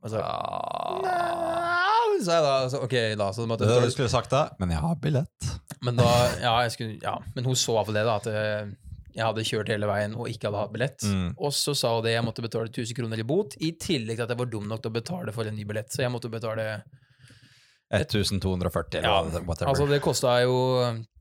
Og så,
ja.
Nei, sa jeg da. Så, ok, da. Så måtte
Det du skulle sagt da, men jeg har billett.
Men da, ja, jeg skulle, ja, men hun så iallfall det, da, at eh, jeg hadde kjørt hele veien og ikke hadde hatt billett.
Mm.
Og så sa hun det, jeg måtte betale 1000 kroner i bot, i tillegg til at jeg var dum nok til å betale for en ny billett. Så jeg måtte betale
1240 eller
Ja,
whatever.
Altså, det kosta jo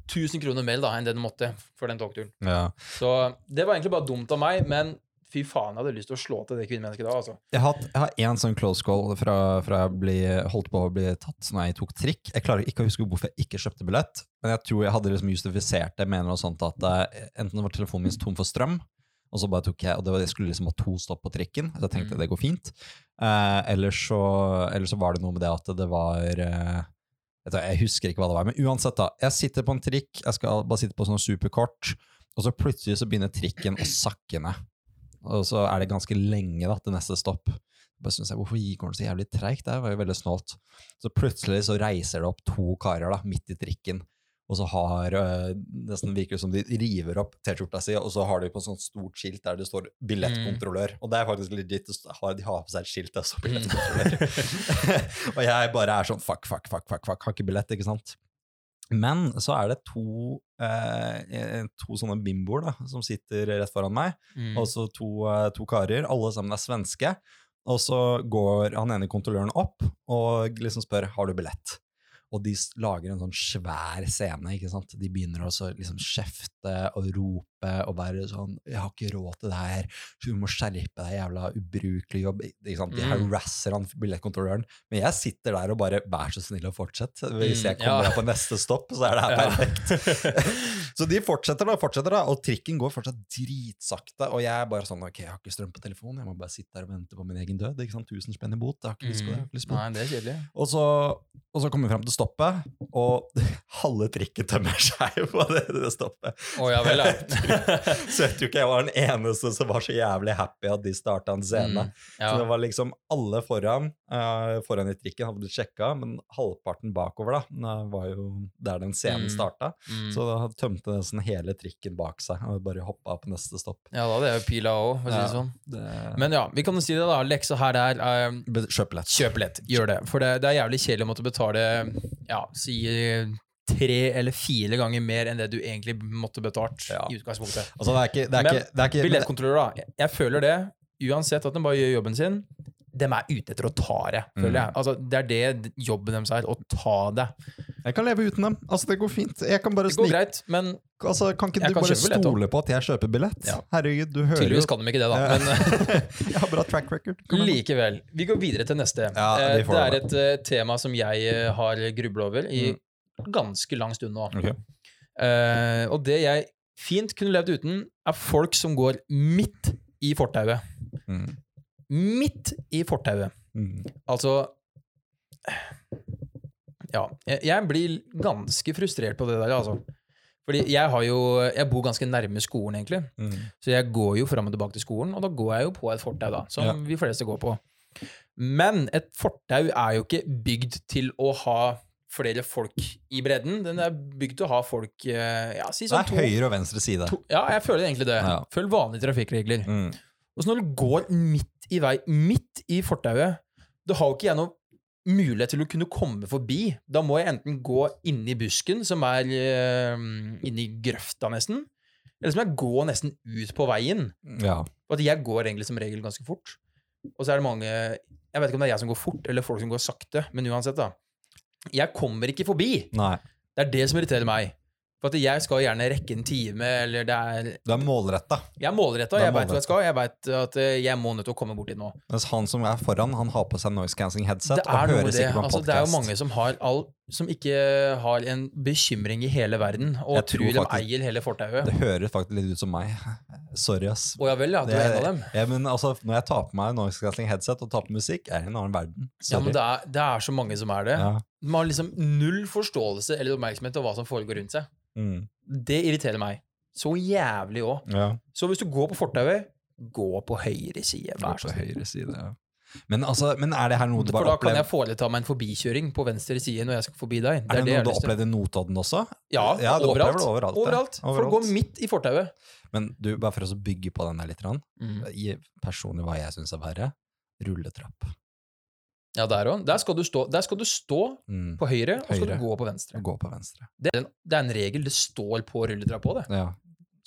1000 kroner mer da enn det den måtte for den togturen.
ja.
Så det var egentlig bare dumt av meg, men fy faen, jeg hadde lyst til å slå til det kvinnemennesket da, altså.
Jeg har, hatt- jeg har en sånn close call fra, fra jeg ble, holdt på å bli tatt når jeg tok trikk. Jeg klarer ikke å huske hvorfor jeg ikke kjøpte billett, men jeg tror jeg hadde liksom justifisert det med noe sånt at eh, enten var telefonen min tom for strøm, og så bare tok jeg, og det var, jeg skulle liksom ha to stopp på trikken, så jeg tenkte
Mm.
det går fint. Eh, eller, så, eller så var det noe med det at det var eh, Jeg husker ikke hva det var, men uansett, da. Jeg sitter på en trikk, jeg skal bare sitte på sånn superkort, og så plutselig så begynner trikken å sakke ned. Og så er det ganske lenge da, til neste stopp. Bare synes jeg, Hvorfor gikk den så jævlig treigt? Det var jo veldig snålt. Så plutselig så reiser det opp to karer da, midt i trikken, og så har øh, nesten virker det som de river opp T-skjorta si, og så har de på sånt stort skilt der det står 'billettkontrollør'. Og det er faktisk legit. De har på seg et skilt der det står 'billettkontrollør'. og jeg bare er sånn fuck, fuck, fuck, fuck, fuck, har ikke billett, ikke sant? Men så er det to, eh, to sånne bimboer da, som sitter rett foran meg.
Mm.
Og så to, eh, to karer, alle sammen er svenske. Og så går han ene kontrolløren opp og liksom spør har du billett. Og de lager en sånn svær scene. ikke sant? De begynner også liksom kjefte og rope og være sånn 'Jeg har ikke råd til det her. Du må skjerpe deg, jævla ubrukelig jobb.' Ikke sant? De
Mm.
harasser han billettkontrolløren. Men jeg sitter der og bare 'Vær så snill og fortsette'. Hvis
Mm,
jeg kommer
ja.
på neste stopp, så er det her
Ja.
perfekt. Så de fortsetter da, fortsetter da, og trikken går fortsatt dritsakte. Og jeg er bare sånn Ok, jeg har ikke strøm på telefonen, jeg må bare sitte der og vente på min egen død. ikke sant, 1000 spenn i bot. Jeg har ikke lyst på det. lyst på det.
Nei, det er kjedelig.
Og så, og så kommer vi fram til stoppet, og halve trikken tømmer seg på det, det stoppet.
Oh, ja vel, ja.
Så jeg tror ikke jeg var den eneste som var så jævlig happy at de starta en scene.
Mm, ja.
Så det var liksom alle foran, uh, foran i trikken hadde blitt sjekka, men halvparten bakover da, eh, var jo der den scenen
Mm.
starta.
Mm.
Så da tømte nesten hele trikken bak seg og bare hoppa på neste stopp.
ja, da hadde jeg jo pila òg, for å si det sånn.
Det...
Men ja, vi kan jo si det, da. Leksa her er
uh, Kjøp lett.
Kjøp billett. Gjør det. For det, det er jævlig kjedelig å måtte betale ja, si tre eller fire ganger mer enn det du egentlig måtte betalt
Ja.
i utgangspunktet.
Altså, det er ikke, det er
Men
ikke, det er ikke
Billettkontrollører, da. Jeg føler det. Uansett at den bare gjør jobben sin. De er ute etter å ta det, føler
Mm.
jeg. Altså, det er det jobben deres er. Å ta det.
Jeg kan leve uten dem. Altså, det går fint. Jeg kan bare
Det går
snike
greit, men
altså, Kan ikke du
kan
bare
billett,
stole på at jeg kjøper billett?
Ja.
Herregud, du hører
tydeligvis kan de ikke det, da.
Ja.
Men
Jeg har bra track record. Kom
likevel. Vi går videre til neste.
Ja,
Eh, det er
det.
et uh, tema som jeg eh, har grubla over i
Mm.
ganske lang stund nå.
Okay.
Uh, og det jeg fint kunne levd uten, er folk som går midt i fortauet.
Mm.
Midt i fortauet.
Mm.
Altså Ja. Jeg, jeg blir ganske frustrert på det der, altså. Fordi jeg har jo Jeg bor ganske nærme skolen, egentlig.
Mm.
Så jeg går jo fram og tilbake til skolen, og da går jeg jo på et fortau, da. Som
Ja.
vi fleste går på. Men et fortau er jo ikke bygd til å ha flere folk i bredden. Den er bygd til å ha folk eh, Ja, si
Det
sånn
to, høyre og venstre side.
to Ja, jeg føler egentlig det.
Ja.
Følg vanlige trafikkregler.
Mm.
Og så når du går midt i vei, midt i fortauet, da har jo ikke jeg noe mulighet til å kunne komme forbi. Da må jeg enten gå inni busken, som er eh, inni grøfta nesten, eller så må jeg gå nesten ut på veien.
Ja.
Og at jeg går egentlig som regel ganske fort. Og så er det mange Jeg vet ikke om det er jeg som går fort, eller folk som går sakte, men uansett, da. Jeg kommer ikke forbi.
Nei.
Det er det som irriterer meg. For at jeg skal gjerne rekke en time, eller det er
Du er målretta.
Jeg er målretta, jeg veit hva jeg skal. Jeg veit at eh, jeg må nødt til å komme borti nå.
Mens han som er foran, han har på seg noise cancelling headset og
er
hører sikkert på en
Altså, det er jo mange som har all Som ikke har en bekymring i hele verden, og
Jeg
tror,
tror
de
faktisk-
eier hele fortauet.
Det høres faktisk litt ut som meg. Sorry, ass.
Å ja vel, ja. Du er en av dem.
Ja, men altså, når jeg tar på meg noise cancelling headset og tar på musikk, er det en annen verden.
Ja, men det er, det er så mange som er det.
Ja.
Man har liksom null forståelse eller oppmerksomhet om hva som foregår rundt seg.
Mm.
Det irriterer meg. Så jævlig òg.
ja.
Så hvis du går på fortauet, gå på høyre side. Vær
på
så snill.
høyre side, ja. Men, altså, men er det her noe du bare opplever?
For da kan jeg foreta meg en forbikjøring på venstre side når jeg skal forbi deg.
Er det,
jeg
noe du opplevde i Notodden også?
Ja,
Ja,
overalt.
det overalt,
overalt. For å gå midt i fortauet.
Men du, bare for å bygge på den der litt,
Mm.
i personlig hva jeg syns er verre, rulletrapp.
Ja, der òg. Der, skal du stå- der skal du stå
Mm.
på høyre, og så skal du gå på venstre.
Gå på venstre.
Det er, en, det er en regel. Det står på rulletrappa òg, det.
Ja.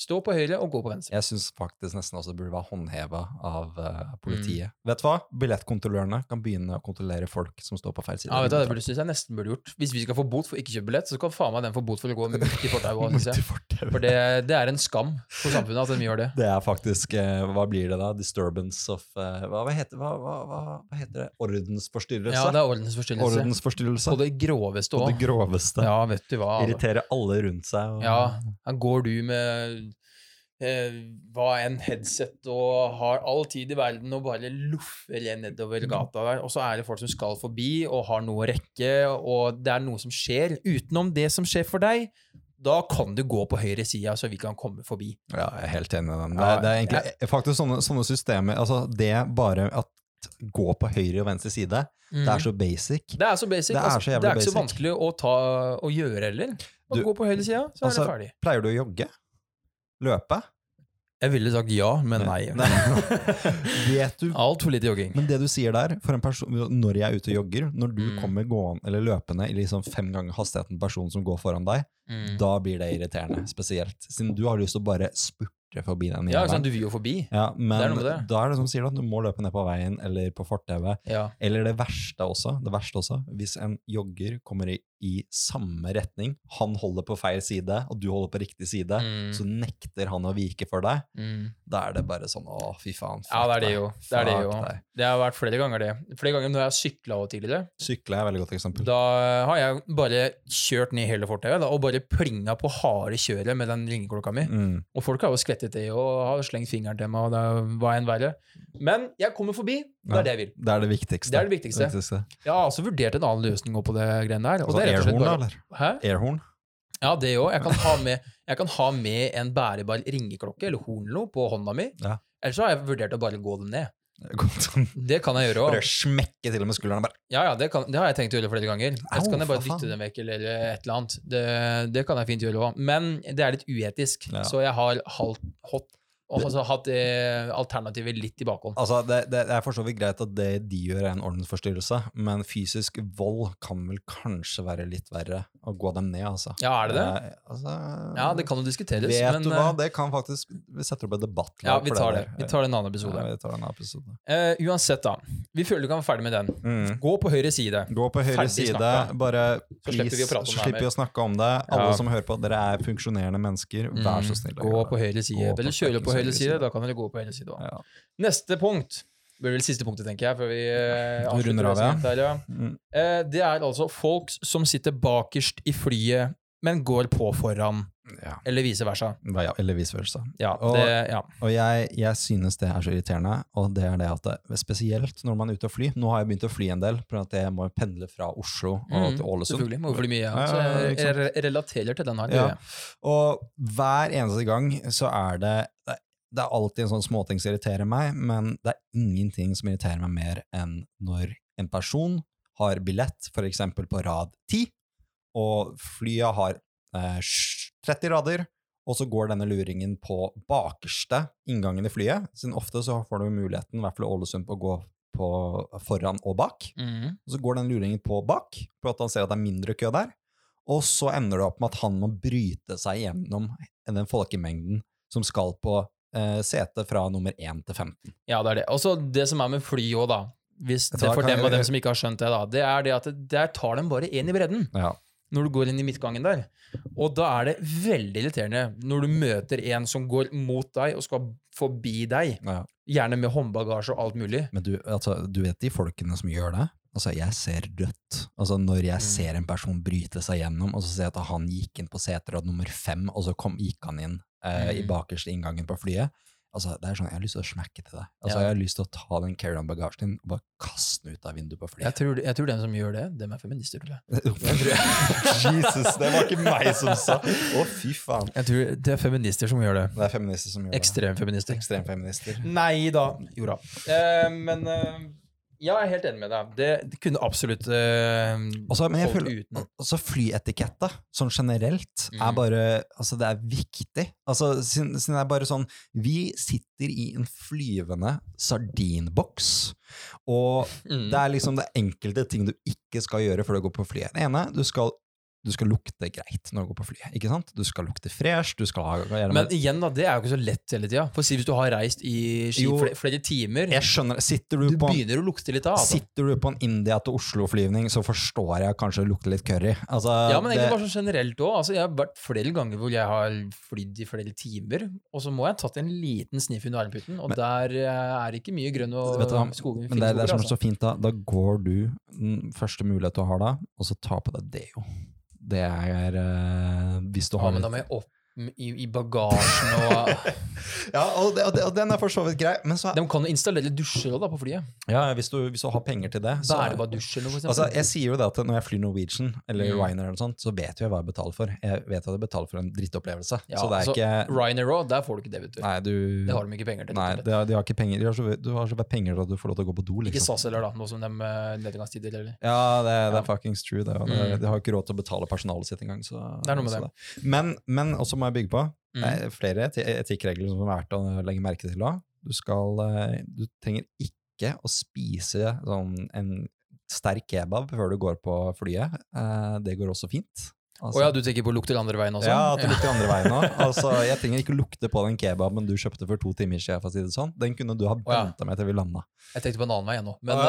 Stå på høyre og gå på venstre.
Jeg syns faktisk nesten også burde være håndheva av uh, politiet.
Mm.
Vet du hva? Billettkontrollørene kan begynne å kontrollere folk som står på feil side.
Ja, vet du, Det burde synes jeg nesten burde gjort. Hvis vi skal få bot for ikke kjøpe billett, så kan faen meg den få bot for å gå midt i fortauet. For det, det er en skam for samfunnet at de gjør det.
Det er faktisk uh, Hva blir det da? Disturbance of uh, hva, heter, hva, hva, hva, heter det? Ordensforstyrrelse?
Ja, det er ordensforstyrrelse.
Ordensforstyrrelse.
På det groveste òg. Ja, vet du hva.
Irritere alle rundt seg. Og,
Ja, går du med hva enn headset og har all tid i verden og bare loffer
Mm.
nedover gata der. Og så er det folk som skal forbi og har noe å rekke, og det er noe som skjer. Utenom det som skjer for deg, da kan du gå på høyre sida, så vi kan komme forbi.
Ja, jeg er helt enig i den. Det, er- det er egentlig faktisk sånne, sånne systemer Altså, det bare at gå på høyre og venstre side, det er så basic.
Det er så basic.
Det er så
altså,
jævlig
det er ikke så vanskelig å, ta, å gjøre heller. Bare
Du-
gå på høyre sida, så er
Altså,
det ferdig.
Pleier du å jogge? Løpe?
Jeg ville sagt ja, men nei.
Vet du
Altfor lite jogging.
Men det du sier der, for en person, når jeg er ute og jogger, når du
Mm.
kommer gående eller løpende i liksom fem ganger hastigheten personen som går foran deg,
Mm.
da blir det irriterende. Spesielt siden du har lyst til å bare spurte forbi den
Ja, sant, du vil jo forbi.
Ja, men
Det er noe med det.
da er det som sier at du må løpe ned på veien eller på fortauet.
Ja.
Eller det verste også, det verste også, hvis en jogger kommer i i samme retning. Han holder på feil side, og du holder på riktig side.
Mm.
Så nekter han å vike for deg.
Mm.
Da er det bare sånn Å, fy faen.
Ja, det er det jo. Det er det jo. Det har vært flere ganger, det. Flere ganger når jeg har sykla tidligere.
Sykla er et veldig godt eksempel.
Da har jeg bare kjørt ned hele fortauet og bare plinga på harde kjøret med den ringeklokka mi.
Mm.
Og folk har jo skvettet det og har slengt fingeren til meg, og det var en verre. Men jeg kommer forbi. Det er det jeg vil.
Det er det viktigste.
Det er det viktigste. Jeg har altså vurdert en annen løsning på det greiene der. Og
Altså
det er
airhorn, da,
bare-
eller?
Hæ?
Airhorn?
Ja, det òg. Jeg, kan ha med- jeg kan ha med en bærebar ringeklokke eller horn eller noe på hånda mi.
Ja.
Eller så har jeg vurdert å bare gå den ned. Det kan jeg gjøre
Bare
òg.
smekke til og med skuldrene. Bare.
Ja, ja, det, kan, det har jeg tenkt å gjøre flere ganger. Ellers kan jeg bare dytte den vekk eller et eller annet. Det, det kan jeg fint gjøre òg. Men det er litt uetisk,
Ja.
så jeg har halvt, hot, og altså hatt eh, alternativet litt i bakhånd.
Altså, det, det, er for så vidt greit at det de gjør, er en ordensforstyrrelse, men fysisk vold kan vel kanskje være litt verre å gå dem ned, altså.
Ja, er det det?
Eh, altså
Ja, det kan jo diskuteres,
Vet
men
du hva,
eh,
det kan faktisk Vi setter opp et debattlag
ja, vi tar det.
det
Vi tar det en annen episode.
Ja, vi tar en annen episode.
Eh, uansett, da. Vi føler du kan være ferdig med den.
Mm.
Gå på høyre side.
Gå på høyre
Ferdig
side,
snakka.
bare
Så slipper vi å
slipper å snakke om det. Alle
Ja.
som hører på, dere er funksjonerende mennesker. Vær så
Mm,
snill.
Gå på høyre side. Eller kjøre på
fuckings
høyre side. Da kan dere gå på høyre side òg.
Ja.
Neste punkt blir vel siste punktet, tenker jeg, før vi eh,
runder av,
der, ja.
Mm.
Eh, det er altså folk som sitter bakerst i flyet, men går på foran,
ja.
eller vice versa.
Ja, Eller vice versa.
Ja,
Og-
det, ja.
Og jeg, jeg synes det er så irriterende, og det er det at det, spesielt når man er ute og fly Nå har jeg begynt å fly en del, for jeg må pendle fra Oslo
Mm,
til Ålesund.
Selvfølgelig. Må fly mye. Ja. Så jeg, jeg relaterer til den her.
Og hver eneste gang så er det det- er alltid en sånn småting som irriterer meg, men det er ingenting som irriterer meg mer enn når en person har billett, for eksempel på rad 10, og flyet har eh, 30 rader, og så går denne luringen på bakerste inngangen i flyet. Siden ofte så får du muligheten, i hvert fall i Ålesund, på å gå på foran og bak.
Mm.
Og så går den luringen på bak, for at han ser at det er mindre kø der. Og så ender det opp med at han må bryte seg gjennom den folkemengden som skal på eh, sete fra nummer 1 til 15.
Ja, det er det. Og så det som er med fly òg, da. Hvis det
er
for dem og dem som ikke har skjønt det, da, det er det at der tar de bare én i bredden.
Ja.
når du går inn i midtgangen der. Og da er det veldig irriterende når du møter en som går mot deg og skal forbi deg,
Ja.
gjerne med håndbagasje og alt mulig.
Men du, altså, du vet de folkene som gjør det? Altså, jeg ser rødt. Altså, når jeg
Mm.
ser en person bryte seg gjennom, og så ser jeg at han gikk inn på seterad nummer fem, og så kom, gikk han inn eh, i
Mm.
bakerste inngangen på flyet, altså, det er sånn, jeg har lyst til å smekke til deg. Altså,
Ja.
Jeg har lyst til å ta den carry-on-bagasjen din og bare kaste den ut av vinduet på
Jeg
flyet.
tror, jeg tror den som gjør det, dem er feminister, tror jeg.
Jesus, det var ikke meg som sa Å, fy faen.
Jeg tror det er feminister som gjør det.
Det er feminister som gjør det.
Ekstremfeminister.
Ekstremfeminister.
Nei da. Jo da. Eh, men eh, ja, jeg er helt enig med deg. Det, det kunne absolutt uh,
Også, men jeg føler,
uten.
Altså flyetikette, sånn generelt, er
Mm.
bare Altså, det er viktig. Altså, siden det er bare sånn Vi sitter i en flyvende sardinboks, og
Mm.
det er liksom det enkelte ting du ikke skal gjøre før du går på flyet. Det ene, du skal, du skal lukte greit når du går på flyet. ikke sant? Du skal lukte fresh, du skal ha gjerne
Men igjen, da, det er jo ikke så lett hele tida. For si hvis du har reist i ski
Jo.
flere, timer,
Jeg skjønner. Sitter du,
du
på
begynner å lukte litt av. Altså.
Sitter du på en India til Oslo-flyvning, så forstår jeg kanskje det lukter litt curry. Altså,
Ja, men egentlig
det-
bare sånn generelt òg. Altså, jeg har vært flere ganger hvor jeg har flydd i flere timer, og så må jeg ha tatt en liten sniff under armputen, og der eh, er det ikke mye grønn og
hva? Men det, det er som er
altså.
så fint, da. Da går du den første mulighet du har da, og så tar på deg deo. Det er eh, Hvis du
Ja,
har
men da må jeg opp i, i bagasjen og
Ja, og, det, og, det, og den er for så vidt grei, men så
De kan jo installere dusjer også da på flyet.
Ja, hvis du, hvis du har penger til det, så
er det bare noe, for
Altså, jeg sier jo det at når jeg flyr Norwegian eller
Mm.
Ryanair eller noe sånt, så vet jo jeg hva jeg betaler for. Jeg vet at jeg betaler for en drittopplevelse.
Ja,
så det er
altså,
ikke
Ryanair òg, der får du ikke det, vet du.
Nei, du
Det har de ikke penger til.
Nei, de har, de har ikke penger. De har så, du har så vidt penger til at du får lov til å gå på do,
Ikke
liksom.
SAS heller, da, nå som de eh, nedgangstider eller
Ja, det, det
Ja.
er fuckings true. Det, det,
Mm.
De har jo ikke råd til å betale personalet sitt engang. Så,
Det er noe med det.
Men, men også må jeg bygge på
Mm.
det er flere eti- etikkregler som er verdt å legge merke til. Da. Du, skal, eh, du trenger ikke å spise sånn en sterk kebab før du går på flyet. Eh, Det går også fint. Altså,
Oh ja, du tenker på å lukte andre veien også?
ja, at det lukter andre veien også. Altså, jeg trenger ikke lukte på den kebaben du kjøpte for to timer siden. For å si det sånn. Den kunne du ha
ja.
meg til vi landa.
Jeg tenkte på en annen vei nå. Men
uh,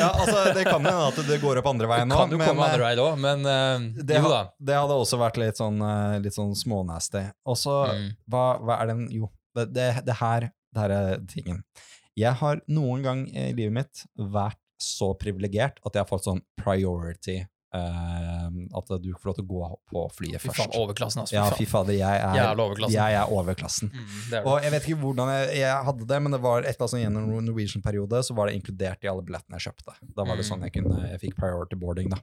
ja.
eh,
altså, det kan hende at det går opp andre veien nå.
kan jo komme andre veien også, Men uh,
det,
jo da.
det hadde også vært litt sånn, eh, litt sånn smånasty. Og så,
Mm.
hva, hva er den Jo, det, det, det her det her er tingen. Jeg har noen gang i livet mitt vært så privilegert at jeg har fått sånn priority. Eh, at du får lov til å gå på flyet
Fy
først.
faen, overklassen, altså.
Ja,
Fy
fy fader, jeg er,
Jævla overklassen.
jeg er overklassen.
Mm, det er det.
Og jeg vet ikke hvordan jeg, jeg hadde det, men det var et eller annet sånn gjennom Norwegian-periode, så var det inkludert i alle billettene jeg kjøpte. Da var det
Mm.
sånn jeg kunne, jeg fikk priority boarding, da.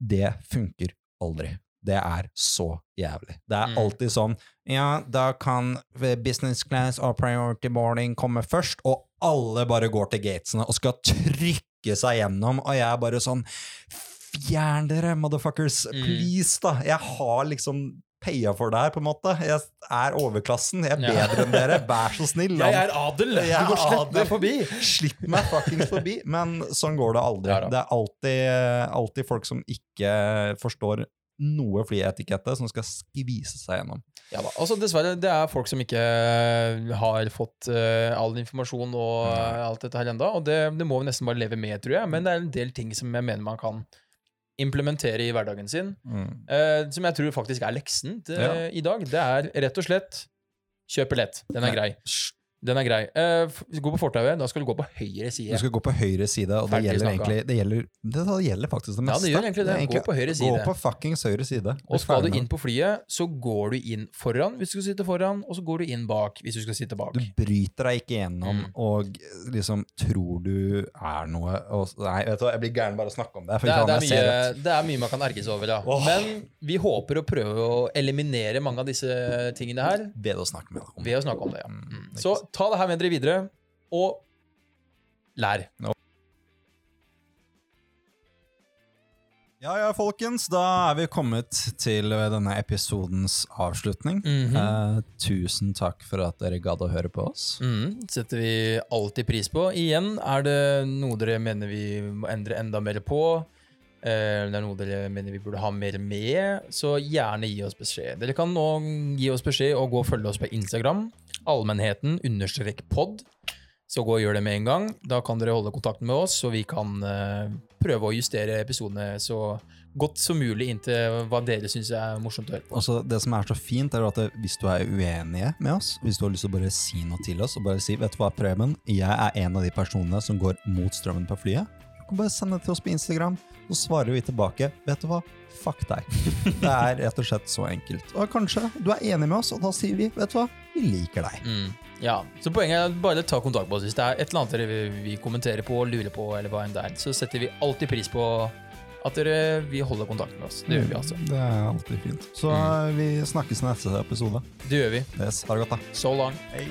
Det funker aldri. Det er så jævlig. Det er
Mm.
alltid sånn Ja, da kan business class og priority boarding komme først, og alle bare går til gatesene og skal trykke seg gjennom, og jeg er bare sånn Fjern dere, motherfuckers!
Mm.
Please, da! Jeg har liksom paya for det her, på en måte. Jeg er overklassen. Jeg er bedre enn dere. Vær så snill.
Jeg er adel!
Jeg er
du går slippe meg forbi!
Slipp meg fuckings forbi. Men sånn går det aldri.
Ja
det er alltid, alltid folk som ikke forstår noe flyetikette, som skal skvise seg gjennom.
Ja da. Altså, dessverre, det er folk som ikke eh, har fått uh, all informasjon og uh, alt dette her ennå, og det, det må vi nesten bare leve med, tror jeg. Men det er en del ting som jeg mener man kan implementere i hverdagen sin, eh, som jeg tror faktisk er leksen til,
Ja.
i dag. Det er rett og slett kjøp billett. Den er grei. Den er grei. Uh, gå på fortauet, da skal du gå på høyre side.
Du skal gå på høyre side, og det gjelder egentlig det gjelder, det, det gjelder faktisk det
Ja, det gjør egentlig det. Gå på høyre side.
Gå på fuckings høyre side.
Og skal du inn på flyet, så går du inn foran hvis du skal sitte foran, og så går du inn bak hvis du skal sitte bak.
Du bryter deg ikke gjennom
Mm.
og liksom tror du er noe og, Nei, vet du hva, jeg blir gæren bare å snakke om det.
Det er, det, er mye, det er mye man kan erges over, ja.
Oh.
Men vi håper å prøve å eliminere mange av disse tingene her
Ved å snakke med deg om.
ved å snakke om det. ja.
Mm,
Mm. Så. Ta det her med dere videre, og lær.
Ja, ja, folkens. Da er vi kommet til denne episodens avslutning.
Mhm.
eh, tusen takk for at dere gadd å høre på oss.
Mm, setter vi alltid pris på. Igjen, er det noe dere mener vi må endre enda mer på, eh, det er noe dere mener vi burde ha mer med, så gjerne gi oss beskjed. Dere kan nå gi oss beskjed og gå og følge oss på Instagram. Allmennheten understrek pod. Så gå og gjør det med en gang. Da kan dere holde kontakten med oss, så vi kan uh, prøve å justere episodene så godt som mulig inntil hva dere syns er morsomt å høre på.
altså Det som er så fint, er at hvis du er uenige med oss, hvis du har lyst til å bare si noe til oss, og bare si 'Vet du hva, Preben, jeg er en av de personene som går mot strømmen på flyet', du kan bare sende det til oss på Instagram, så svarer vi tilbake 'Vet du hva, fuck deg'. Det er rett og slett så enkelt. Og kanskje du er enig med oss, og da sier vi 'Vet du hva, vi liker deg'.
Mm. Ja, så poenget er bare ta kontakt med oss hvis det er et eller annet dere vil vi kommenterer på, lurer på, eller hva enn det er. Så setter vi alltid pris på at dere vil holde kontakt med oss. Det gjør vi altså.
Det er alltid fint. Så
Mm.
vi snakkes neste episode.
Det gjør vi.
Yes, ha det godt, da.
So long.
Hei.